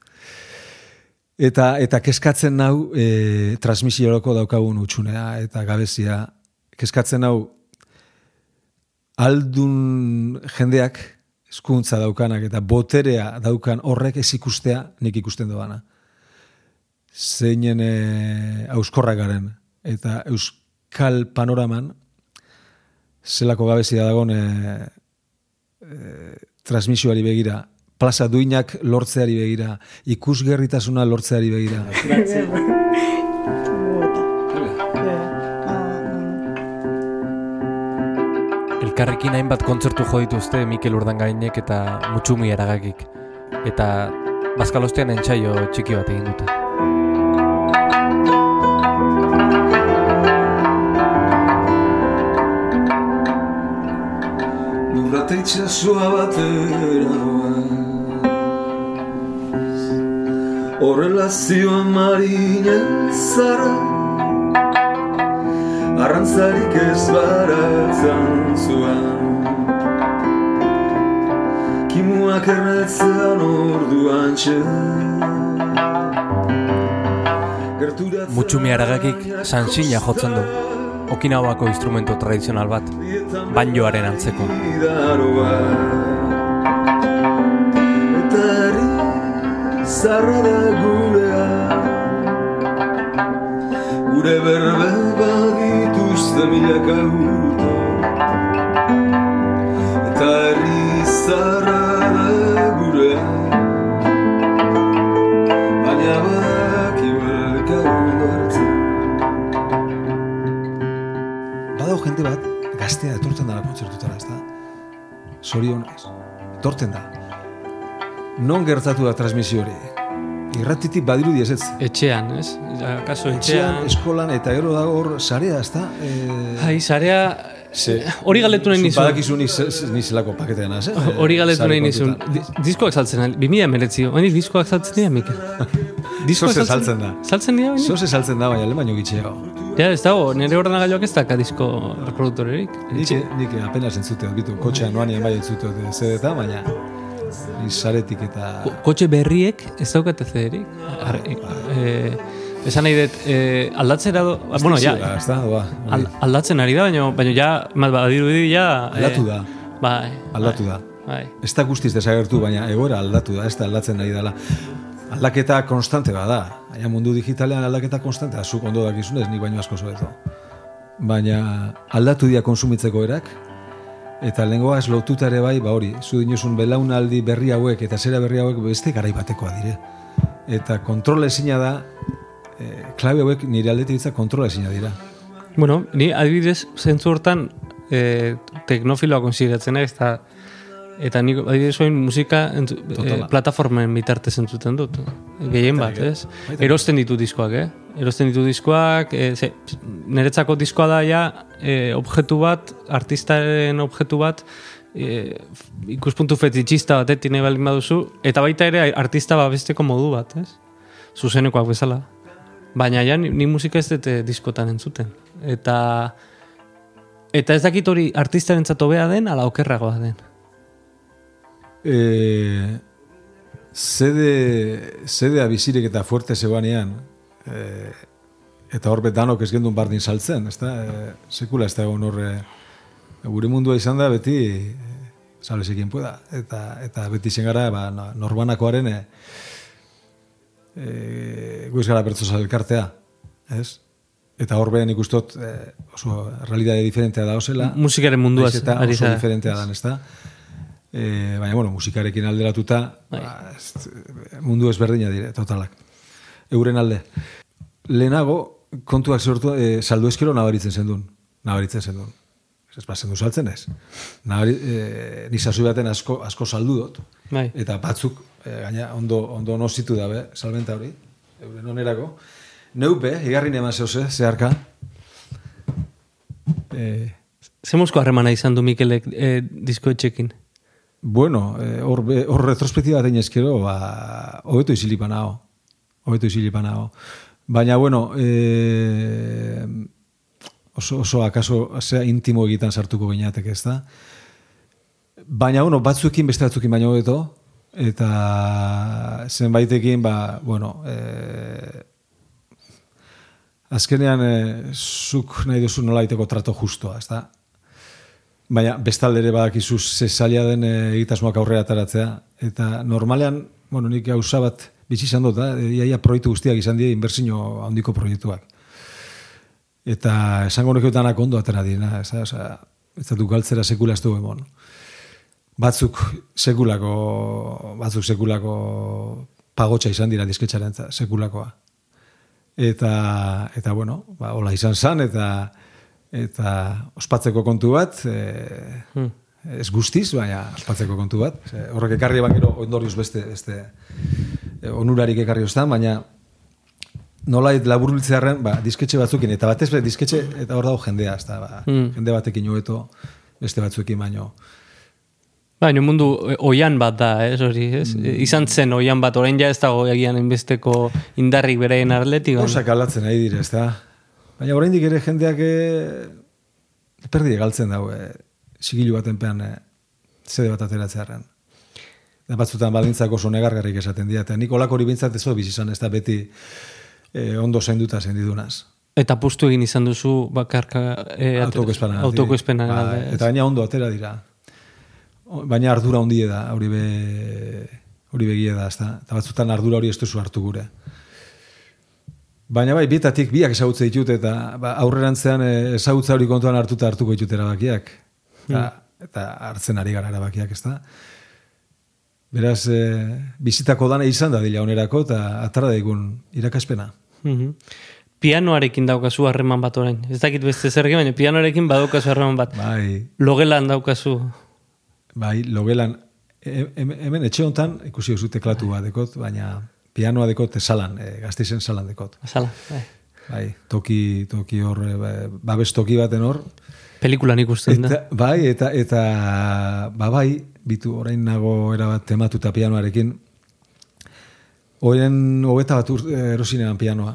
Eta, eta keskatzen nau e, transmisiorako daukagun utxunea eta gabezia, keskatzen nau aldun jendeak, eskuntza daukanak eta boterea daukan horrek ez ikustea nik ikusten doana zeinen e, auskorrak garen. Eta euskal panoraman, zelako gabezia dagoen e, e, transmisioari begira, plaza duinak lortzeari begira, ikusgerritasuna lortzeari begira. Elkarrekin hainbat kontzertu jo dituzte Mikel Urdangainek eta Mutsumi eragakik. Eta Bazkalostean entsaio txiki bat egin dute. Itxasua batera Horrela zioan marinen zara Arrantzarik ez baratzen zuen Kimuak erretzean orduan txen Mutsumi aragakik sansina jotzen du. Okinawako instrumento tradizional bat, banjoaren antzeko. Zarra da gurea Gure berbe badituzte milaka Jente bat, gaztea etortzen dara kontzertutara, ez da? Zorionez, etortzen da. Non gertatu da transmisio hori? Irratitik badirudi ez ez. Etxean, ez? Akaso Etxean, etxean. eskolan, eta gero da hor, sarea, ez da? E, Hai, zarea Ze, Hori galdetu nahi nizun. Badakizu ni, ze- ze- ni zelako paketean az, eh? Hori galdetu nahi nizun. Diskoak saltzen, al- 2000 emeretzi. Oini diskoak saltzen dira, Mikel? Diskoak saltzen da. Saltzen dira, oini? Zoze saltzen da, baina lehen baino gitxeo. Ja, ez dago, nire ordenagailuak ez daka disko reproduktorerik. Nik, nik apenas entzute bitu, kotxean noan bai entzute dut zedeta, baina saretik eta... Ko- Kotxe berriek ez daukate zederik. Ar, e, esan nahi dut, e, aldatzera do... Bueno, ja, da, doa. al, aldatzen ari da, baina, baina ja, mal badirudi ja... e, Aldatu da. Bai. Aldatu da. Bai. Ez da guztiz desagertu, baina egoera aldatu da, ez da aldatzen ari dela. Aldaketa konstante bada. Baina mundu digitalean aldaketa konstante da, zuk ondo dakizunez, nik baino asko zoeto. Baina aldatu dira konsumitzeko erak, eta lehengoa ez lotuta ere bai, ba hori, zu dinozun belaunaldi berri hauek eta zera berri hauek beste garai batekoa dire. Eta kontrol ezina da, e, klabe hauek nire aldetik ditza kontrol ezina dira. Bueno, ni adibidez zentzu hortan e, teknofiloa konsideratzen naiz eta eta nik adibidez oin musika entzu, e, plataformen bitartez entzuten dut. Gehien bat, ez? Erosten ditu diskoak, eh? Erosten ditu diskoak, e, ze, niretzako diskoa da ja e, objektu bat, artistaren objektu bat, e, ikuspuntu fetitxista batetik nahi baldin baduzu, eta baita ere artista babesteko modu bat, ez? Zuzenekoak bezala. Baina ja, ni, ni musika ez dut diskotan entzuten. Eta eta ez dakit hori artistaren hobea den, ala okerragoa den. E, zede, zedea bizirik eta fuerte zegoanean, e, eta hor danok ez gendun bardin saltzen, ez da? E, sekula ez da egon horre, gure mundua izan da beti, e, salesekin pueda, eta, eta beti zen gara, ba, no- norbanakoaren, e, e, gu ez gara bertzosa elkartea, ez? Eta hor behan ikustot e, oso realidade diferentea da osela. Musikaren munduaz Naiz eta oso diferentea dan, ezta? E, baina, bueno, musikarekin alderatuta, Bai. ba, ez, mundu ezberdina dire, totalak. Euren alde. Lehenago, kontuak sortu, e, saldu eskero nabaritzen zendun. Nabaritzen zendun. Ez ba, zendu saltzen ez. Nabari, e, ni sasoi baten asko, asko saldu dut. Bai. Eta batzuk, e, gaina, ondo, ondo nozitu dabe, salmenta hori, euren onerako. Neupe, igarrin eman zehoze, zeharka. E, Ze mozko harremana izan du Mikelek e, diskoetxekin? Bueno, eh, hor, hor retrospektiba batein eskero, ba, hobeto izilipa nago. Hobeto izilipa nago. Baina, bueno, eh, oso, oso akaso, zea intimo egitan sartuko gineatek ez da. Baina, bueno, batzuekin beste batzuekin baino hobeto, eta zenbaitekin, ba, bueno, eh, azkenean eh, zuk nahi duzu nola egiteko trato justoa, ez da? Baina bestalde ere badakizu ze zaila den e, egitasmoak aurrera ataratzea. Eta normalean, bueno, nik gauza bat bizi izan dut, iaia proiektu guztiak izan dira inbertsio handiko proiektuak. Eta esango nuke ondo atera dira, ez da, osea, ez da galtzera sekula ez du emon. Batzuk sekulako, batzuk sekulako pagotxa izan dira disketxaren sekulakoa. Eta, eta bueno, ba, hola izan zan, eta eta ospatzeko kontu bat, e, ez guztiz, baina ospatzeko kontu bat. Ze, horrek ekarri eban gero ondorioz beste, beste e, onurarik ekarri ostan, baina nolait laburbiltzearen, ba, disketxe batzukin, eta batez be, disketxe, eta hor dago jendea, ez da, ba, jende batekin hobeto beste batzuekin baino. Baina mundu oian bat da, ez hori, ez? E, Izan zen oian bat, orain ja ez dago egian inbesteko indarrik beraien arletik. Osak aldatzen ari dire, ez da. Baina oraindik ere jendeak e, perdi galtzen dau, e, sigilu baten pean e, zede bat ateratzearen. Eta batzutan baldintzak oso negargarrik esaten dira, eta nik olako hori bintzat ez izan, ez da beti e, ondo zainduta zendidunaz. Eta pustu egin izan duzu bakarka e, autokoespena galde, ez? Eta gaina ondo atera dira. Baina ardura hondie da, hori be, hori begie da, ezta? Eta batzutan ardura hori ez duzu hartu gure. Baina bai, bietatik biak ezagutze ditut, eta ba, aurrerantzean eh, ezagutza hori kontuan hartuta hartuko ditut erabakiak. Eta, eta hartzen ari gara erabakiak, ezta? Beraz, e, bizitako dana izan da dila onerako, eta atara daigun irakaspena. Mhm. Pianoarekin daukazu harreman bat orain. Ez dakit beste zerge, baina pianoarekin badaukazu harreman bat. Bai, Logelan daukazu. Bai, logelan, he- he- hemen etxe hontan ikusi duzu teklatu bat dekot, baina pianoa dekot salan, e, gazteizen salan dekot. Azala. Bai. Bai, toki, toki hor, e, ba- babes toki baten hor, Pelikulan ikusten da. Bai, eta, eta, ba, bai, bitu, orain nago erabat tematuta pianoarekin, Oren hogeta bat ur- erosinean pianoa.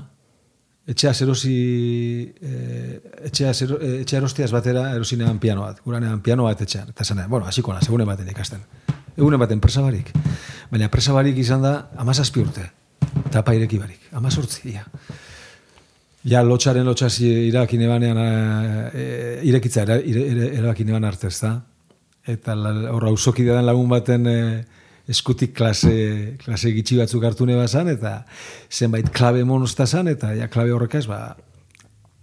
Etxeaz erosi, eh, etxeaz, ero, eh, etxea erostiaz batera erosinean piano bat. Guranean piano bat etxean. Eta zena, bueno, hasiko naz, egunen baten ikasten. Egunen baten presa barik. Baina presa barik izan da, amazazpi urte. Tapa ireki barik. Amazortzi, ia. Ja, lotxaren lotxaz irakin ebanean, e, irekitza era, ire, ire, erabakin eban arte, ezta? Eta la- hor auzoki den lagun baten e, eskutik klase, klase gitxi batzuk hartu neba zan, eta zenbait klabe monozta zan, eta ja, klabe horrekaz, ba,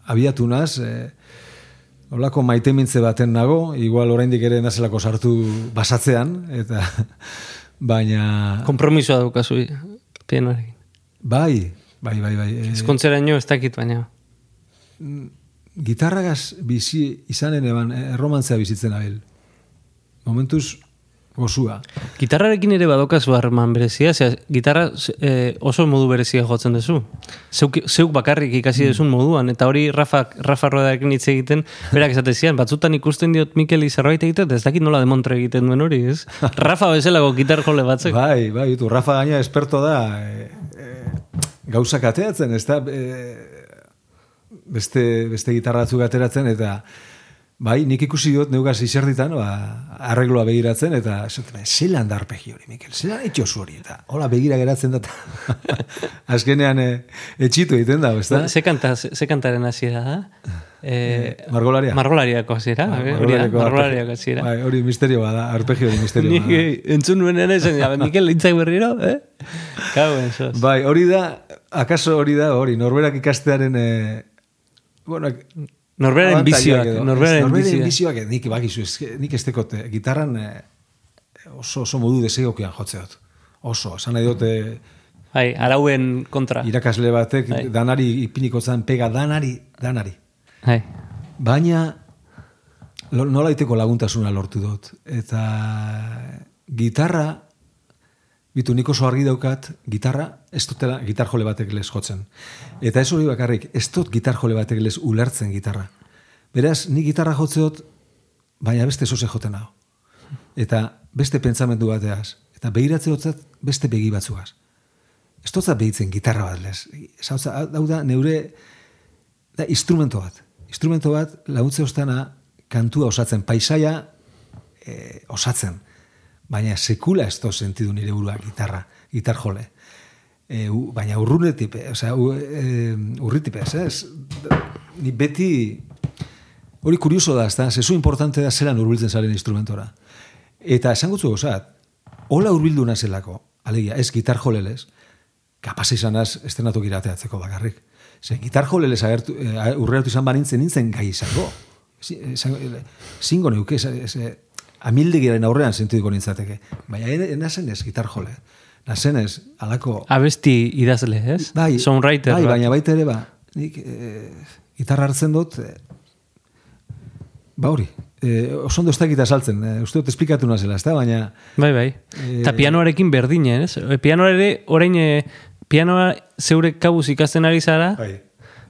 abiatu naz, e, Olako maite baten nago, igual oraindik ere nazelako sartu basatzean, eta baina... Kompromisoa daukazu pianoarekin. Bai, bai, bai, bai. e, Ezkontzeraino ez dakit baina. gitarragaz bizi izanen eban, eh, erromantzea bizitzen abil. Momentuz, gozua. Gitarrarekin ere badokazu harreman berezia, ze gitarra eh, oso modu berezia jotzen duzu. Zeuk, zeuk bakarrik ikasi duzun moduan, eta hori Rafa, Rafa Rodarekin hitz egiten, berak esate zian, batzutan ikusten diot Mikeli zerbait egiten, eta ez dakit nola demontre egiten duen hori, ez? Rafa bezalako gitar jole batzek. Bai, bai, tu, Rafa gaina esperto da e, e, gauzak ateatzen, ez da e, beste, beste gitarra batzuk ateratzen, eta bai, nik ikusi dut neugaz izerditan, ba, arregloa begiratzen, eta esaten, zelan da arpegi hori, Mikel, zelan etxosu hori, eta hola begira geratzen da, azkenean e, etxitu egiten da, ez da? Ze, kanta, ze, kantaren hasiera da? Eh, Margolaria. Margolariako hasiera, da, Margolariako margolariako hasiera. Bai, hori misterioa da, arpegi hori misterioa Nik da. eh, entzun nuen ere esan, ja, Mikel lintzak berriro, eh? Sos. Bai, hori da, akaso hori da, hori, norberak ikastearen, e, bueno, Norberaren abantailak bizioak, norberaren Ez, bizioak. eh, nik bakizu, ez, nik ez tekot, eh, gitarran eh, oso, oso modu desegokian jotze dut. Oso, esan nahi dute Bai, arauen kontra. irakasle batek Bai. danari ipiniko zan pega danari, danari. Bai. Baina lo- nolaiteko laguntasuna lortu dut. Eta gitarra, bitu nik oso argi daukat, gitarra, ez dutela gitar jole batek lez jotzen. Eta ez hori bakarrik, ez dut gitar jole batek lez ulertzen gitarra. Beraz, ni gitarra jotze dut, baina beste zoze joten hau. Eta beste pentsamendu bateaz. Eta behiratze dutzat beste begi batzuaz. Ez dut behitzen gitarra bat lez. Ez hau da, neure da instrumento bat. Instrumento bat laguntze ostana kantua osatzen, paisaia e, osatzen. Baina sekula ez sentidu nire burua gitarra, gitar jole. E, u, baina urrunetik, osea, u, e, urritik, ez, ez? Ni beti, hori kurioso da, ez da, zezu importante da zelan urbiltzen zaren instrumentora. Eta esan gutzu gozat, hola urbildu nazelako, alegia, ez gitar jolelez, kapaz izanaz estrenatu girateatzeko bakarrik. Ze gitar jolelez agertu, urreratu izan banintzen nintzen gai izango. Si- izango- Zingo neuke, ez, ez, amildegiraren aurrean sentituko nintzateke. Baina nazen ez gitar jole. Nazen ez, alako... Abesti idazle, ez? Bai, Songwriter. bai, bat. baina baita ere ba, nik e, gitarra hartzen dut, e, ba hori, e, oso ondo ez dakit azaltzen, e, uste dut esplikatu nazela, ez da, baina... Bai, bai. Eta pianoarekin berdine, ez? Pianoa ere, orain, e, pianoa zeure kabuz ikasten ari zara, Bai.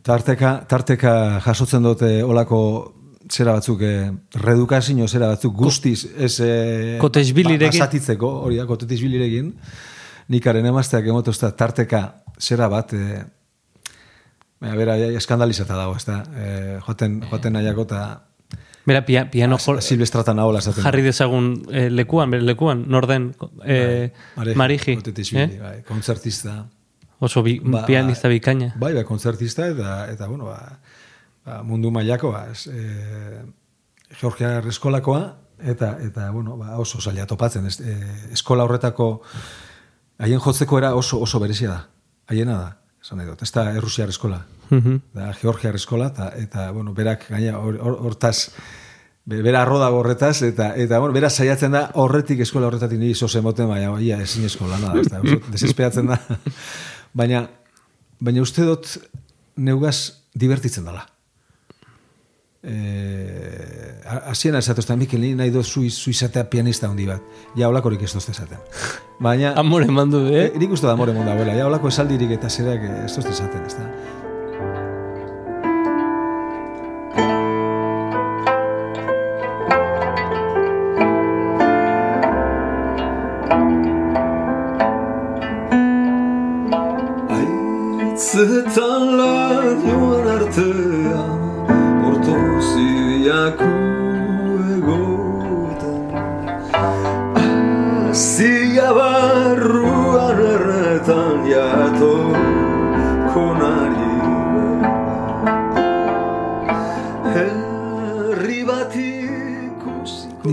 Tarteka, tarteka jasotzen dute olako zera batzuk, eh, redukazio zera batzuk guztiz, ez eh, Kotesbilirekin. ba- basatitzeko, hori da, kotesbilirekin, nikaren emazteak emotozta tarteka zera bat, eh, baina bera, ja, eskandalizata dago, ez da, eh, joten, joten nahiako eta bera pia, piano jol, silvestratan ahola esaten. jarri dezagun e, lekuan, bere lekuan, norden, e, mariji. Kotetisbili, eh? bai, kontzertista. Oso bi, Ba, pianista bikaina. Bai, bai, kontzertista eta, eta bueno, ba, ba, mundu mailako, ba, e, Georgia eskolakoa, eta, eta bueno, ba, oso zaila topatzen. Ez, e, eskola horretako, haien jotzeko era oso, oso berezia da. Haiena da, esan nahi dut. Ez da Errusiar eskola. Mhm. Da, Georgiar eskola, eta, eta bueno, berak, gaina, hor- hor- hortaz, be- bera arro dago horretaz, eta, eta bueno, bera saiatzen da horretik eskola horretatik niri zoze moten, baina ia ezin eskola, nada, ez da, desespeatzen da. baina, baina uste dut neugaz divertitzen dela. Eh, hasien esatozta, Mikel, ni nahi dut zu, izatea pianista handi bat. Ja, olakorik ez dozte esaten. Baina, Amore mandu, eh? eh, nik uste da amore monda, abuela. Ja, olako esaldirik eta zerak eh, ez dozte esaten, ez da.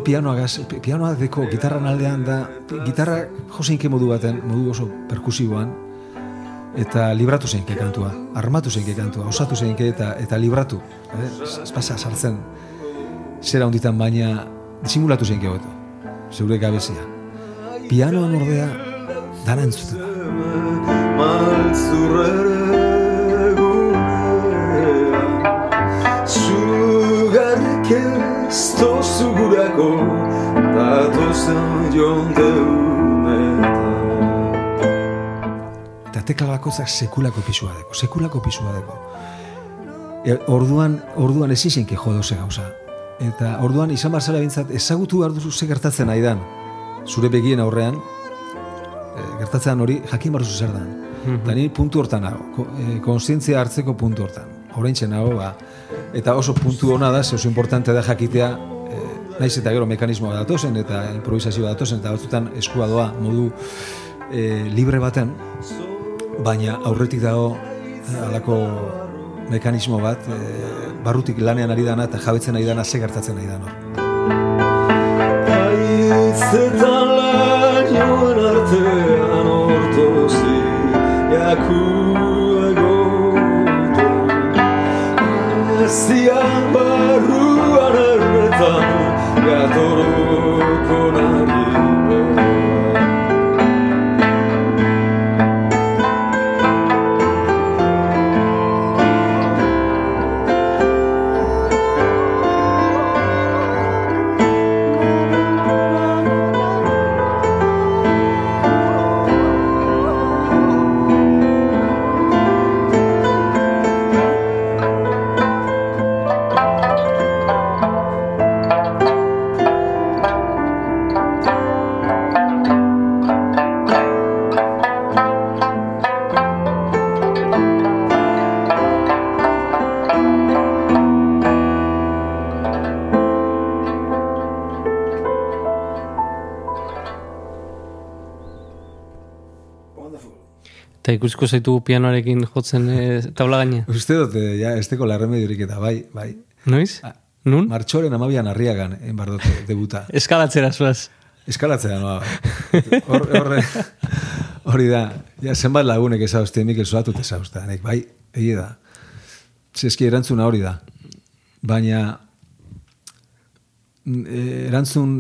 Pianoa gaz, pi- pianoa deko gitarran aldean da, gitarra joseinke modu baten, modu oso perkusiboan, eta libratu zeinke kantua, armatu zeinke kantua, osatu zeinke eta, eta libratu. Eh? Ez pasa sartzen zera honditan baina disimulatu zeinke hobeto, zeure gabezia. Pianoan ordea dana entzuten da. Maltzurrere ez gurako Datozen jonteunetan Eta tekla bakoitzak sekulako pisua deko, sekulako pisua deko. E, orduan, orduan ezin zeinke jodo ze gauza. Eta orduan izan barzara bintzat ezagutu behar duzu ze gertatzen nahi dan. Zure begien aurrean, e, gertatzen hori jakin behar duzu zer dan. Eta ni puntu hortan nago, ko, e, konstientzia hartzeko puntu hortan. Horaintxe nago, ba. Eta oso puntu ona da, ze oso importante da jakitea, naiz eta gero mekanismoa datozen eta improvisazioa datozen, eta batzutan eskua doa modu e, libre baten, baina aurretik dago eh, halako mekanismo bat, e, barrutik lanean ari dana eta jabetzen ari dana ze gertatzen ari dana. Haitzetan lanioen artean ortozi Jaku obrigado. Eta ikusiko zaitu pianoarekin jotzen e, taula gaine. Uste dut, eh, ja, ez teko larremediorik eta bai, bai. Noiz? Nun? Martxoren amabian harriagan, egin behar dute, debuta. Eskalatzera zuaz. Eskalatzea noa. Hor, horre, hori da, ja, zenbat lagunek ezauzte, Mikel Soatut ezauzte, nek, bai, egie da. Zeski erantzuna hori da. Baina, eh, erantzun,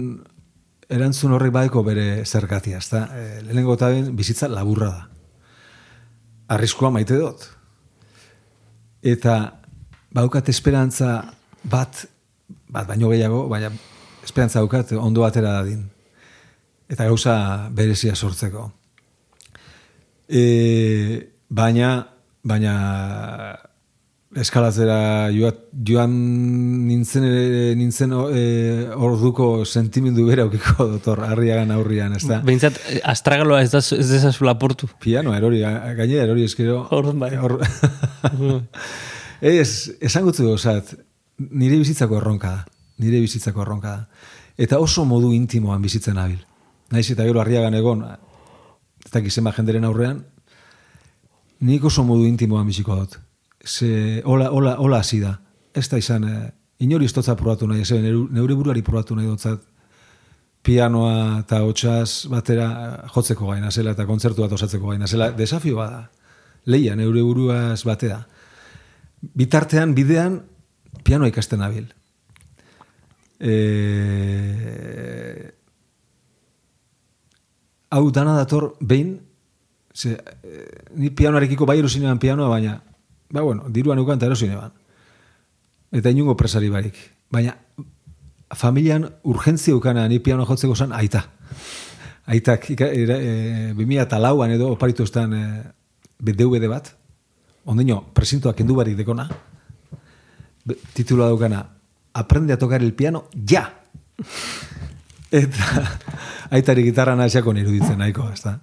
erantzun horrek baiko bere zergatia, ezta? E, lehenengo eta behin bizitza laburra da. Arriskua maite dut. Eta baukat esperantza bat, bat baino gehiago, baina esperantza daukat ondo atera dadin. Eta gauza berezia sortzeko. E, baina, baina eskalatzera joat, joan nintzen, nintzen e, orduko sentimendu bera aukiko dotor, harriagan aurrian, ez da? Behintzat, eh, astragaloa ez, da, ez dezazu laportu. Piano, erori, ga- gainera erori eskero. Orduan bai. Hor, ez, esangutzu gozat, nire bizitzako erronka da. Nire bizitzako erronka da. Eta oso modu intimoan bizitzen nabil. Naiz eta gero harriagan egon, ez dakit zenba jenderen aurrean, nik oso modu intimoan biziko dut. Ze, hola, hola, hola hasi da. Ez da izan, eh, inori estotza probatu nahi, ez neure, buruari probatu nahi dutzat, pianoa eta hotxaz batera eh, jotzeko gaina zela eta kontzertu bat osatzeko gaina zela. Desafio bada. Leia, neure buruaz batea. Bitartean, bidean, pianoa ikasten nabil. E... Hau dana dator behin, ze, e, ni pianoarekiko bai erosinean pianoa, baina, ba bueno, diruan eukan eta erosinean. Eta inungo presari barik. Baina, familian urgentzia eukana ni piano jotzeko zan aita. Aitak, ika, era, e, 2008an edo oparitu estan e, DVD bat, ondino, presintoak kendu barik dekona, titulua daukana, aprende a tocar el piano, ja! Eta aitari gitarra nahasiako iruditzen nahiko, ez da?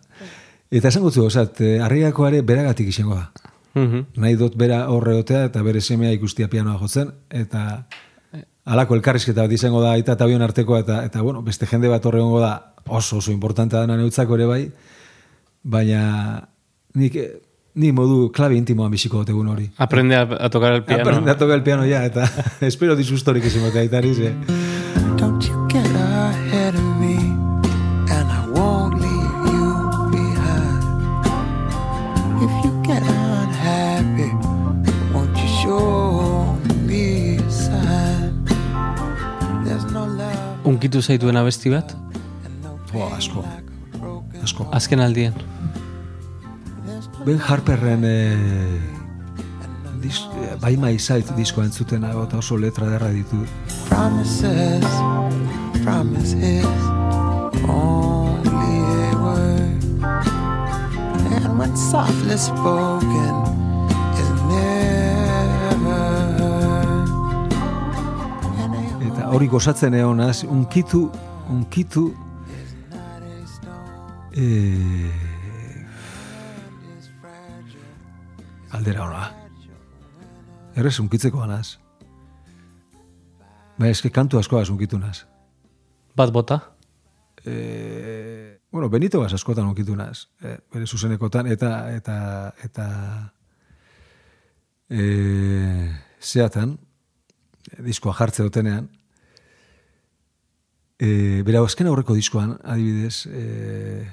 Eta esan gutzu, osat, harriakoare beragatik izango da. Mhm. nahi dut bera horre otea eta bere semea ikustia pianoa jotzen, eta alako elkarrizketa bat izango da aita eta bion artekoa, eta, eta bueno, beste jende bat horre da oso oso importantea dena neutzako ere bai, baina nik, eh, ni modu klabe intimoan biziko dut egun hori. Aprende a, a tocar el piano. Aprende a tocar el piano ya, eta espero disustorik izan bat aitari, Unkitu zaituen abesti bat? and no Bo, pain asko, asko. Azken aldien. Ben Harperren eh, dis, eh, bai maizait diskoa entzuten eta oso letra derra ditu. promises, promises, only a word. And when softly spoken hori gozatzen egonaz, unkitu, unkitu, eh, aldera hona. Errez unkitzeko anaz. Ba, eske kantu asko unkitu naz. Bat bota? Eh, bueno, Benito Gas askotan unkitu naz. Eh, bere zuzenekotan, eta, eta, eta, eh, zeatan, diskoa jartze dutenean, e, bera azken aurreko diskoan, adibidez, e,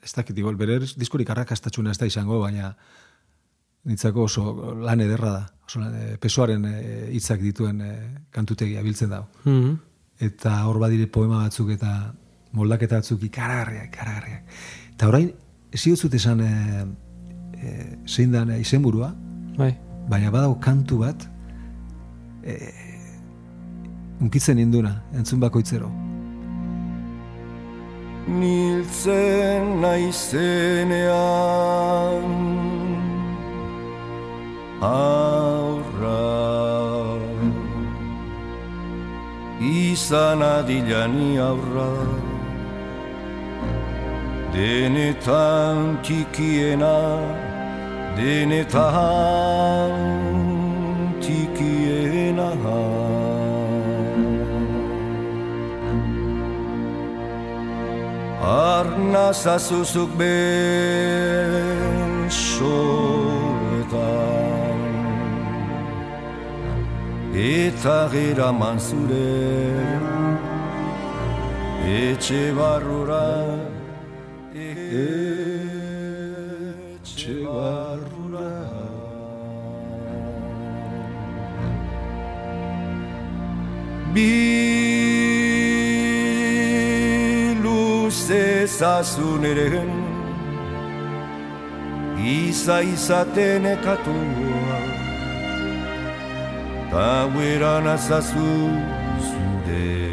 ez dakit igual, bere diskorik arrakastatxuna ez da izango, baina nitzako oso lan ederra da. Oso lan, e, pesoaren e, hitzak dituen e, kantutegia biltzen dago. Mhm. Eta hor badire poema batzuk eta moldaketa batzuk ikaragarriak, ikaragarriak. Eta orain, ez zut esan e, e, zein dan e, izenburua, Bai. baina badago kantu bat e, unkitzen induna, entzun bakoitzero. Niltzen naizenean aurra izan adilani aurra denetan tikiena denetan tikiena Arnaza zuzuk besoetan Eta gera manzure Etxe barrura Etxe luze zazun eren Iza izaten ekatua Ta gueran azazu zure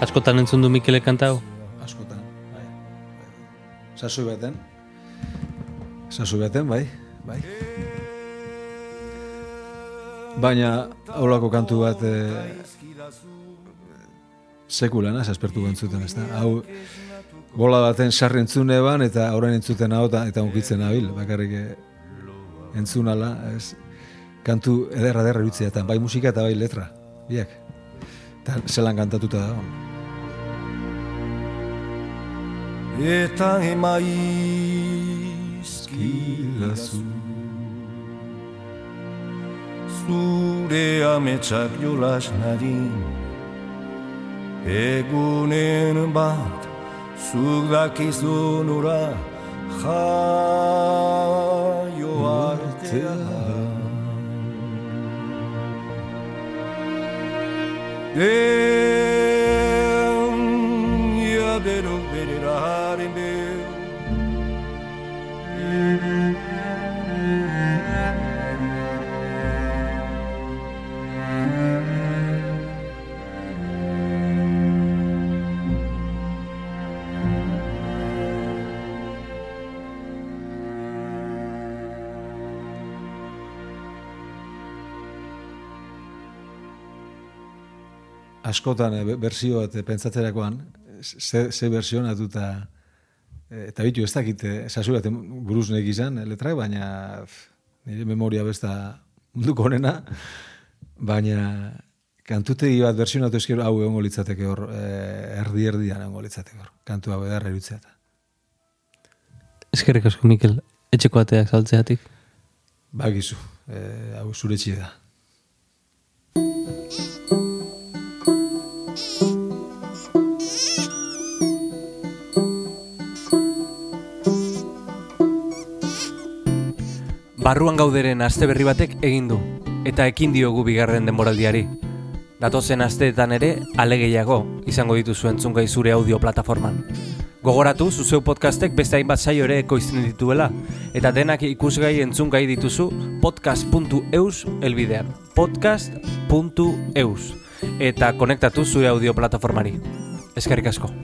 Askotan entzun du Mikele kanta hau? Askotan, bai. Sasu beten. Sasu beten, bai, bai. Baina, haulako kantu bat e, sekulan, ez aspertu entzuten, ez da? Hau, bola baten sarri entzun eban, eta orain entzuten hau, eta, eta unkitzen nabil, bakarrik eh, entzun ala, ez? Kantu ederra ederra irutzea, bai musika eta bai letra, biak. Eta zelan kantatuta da, Eta emaizkilazu Zure ametsak jolas nadin Egunen bat Zuk dakizun ura Jaio artean Den jaderok bereraren beu askotan eh, be- bersio bat eh, pentsatzerakoan, ze, ze berzionatuta E, eta bitu ez dakit, eh, sasu bat buruz nek izan, eh, letrak, baina nire memoria besta munduko honena, baina kantutegi bat versionatu eskero hau egongo litzateke hor, eh, erdi erdian egongo litzateke hor, kantu hau edarra irutzea eta. Eskerrik asko, Mikel, etxeko ateak saltzeatik. Bagizu, eh, hau zure txie da. Barruan gauderen aste berri batek egin du, eta ekin diogu bigarren denboraldiari. Datozen asteetan ere, alegeiago izango dituzu entzungai zure audio plataforman. Gogoratu, zuzeu podcastek beste hainbat saio ere ekoizten dituela, eta denak ikusgai entzungai dituzu podcast.eus elbidean. Podcast.eus. Eta konektatu zure audio plataformari. Eskerrik asko.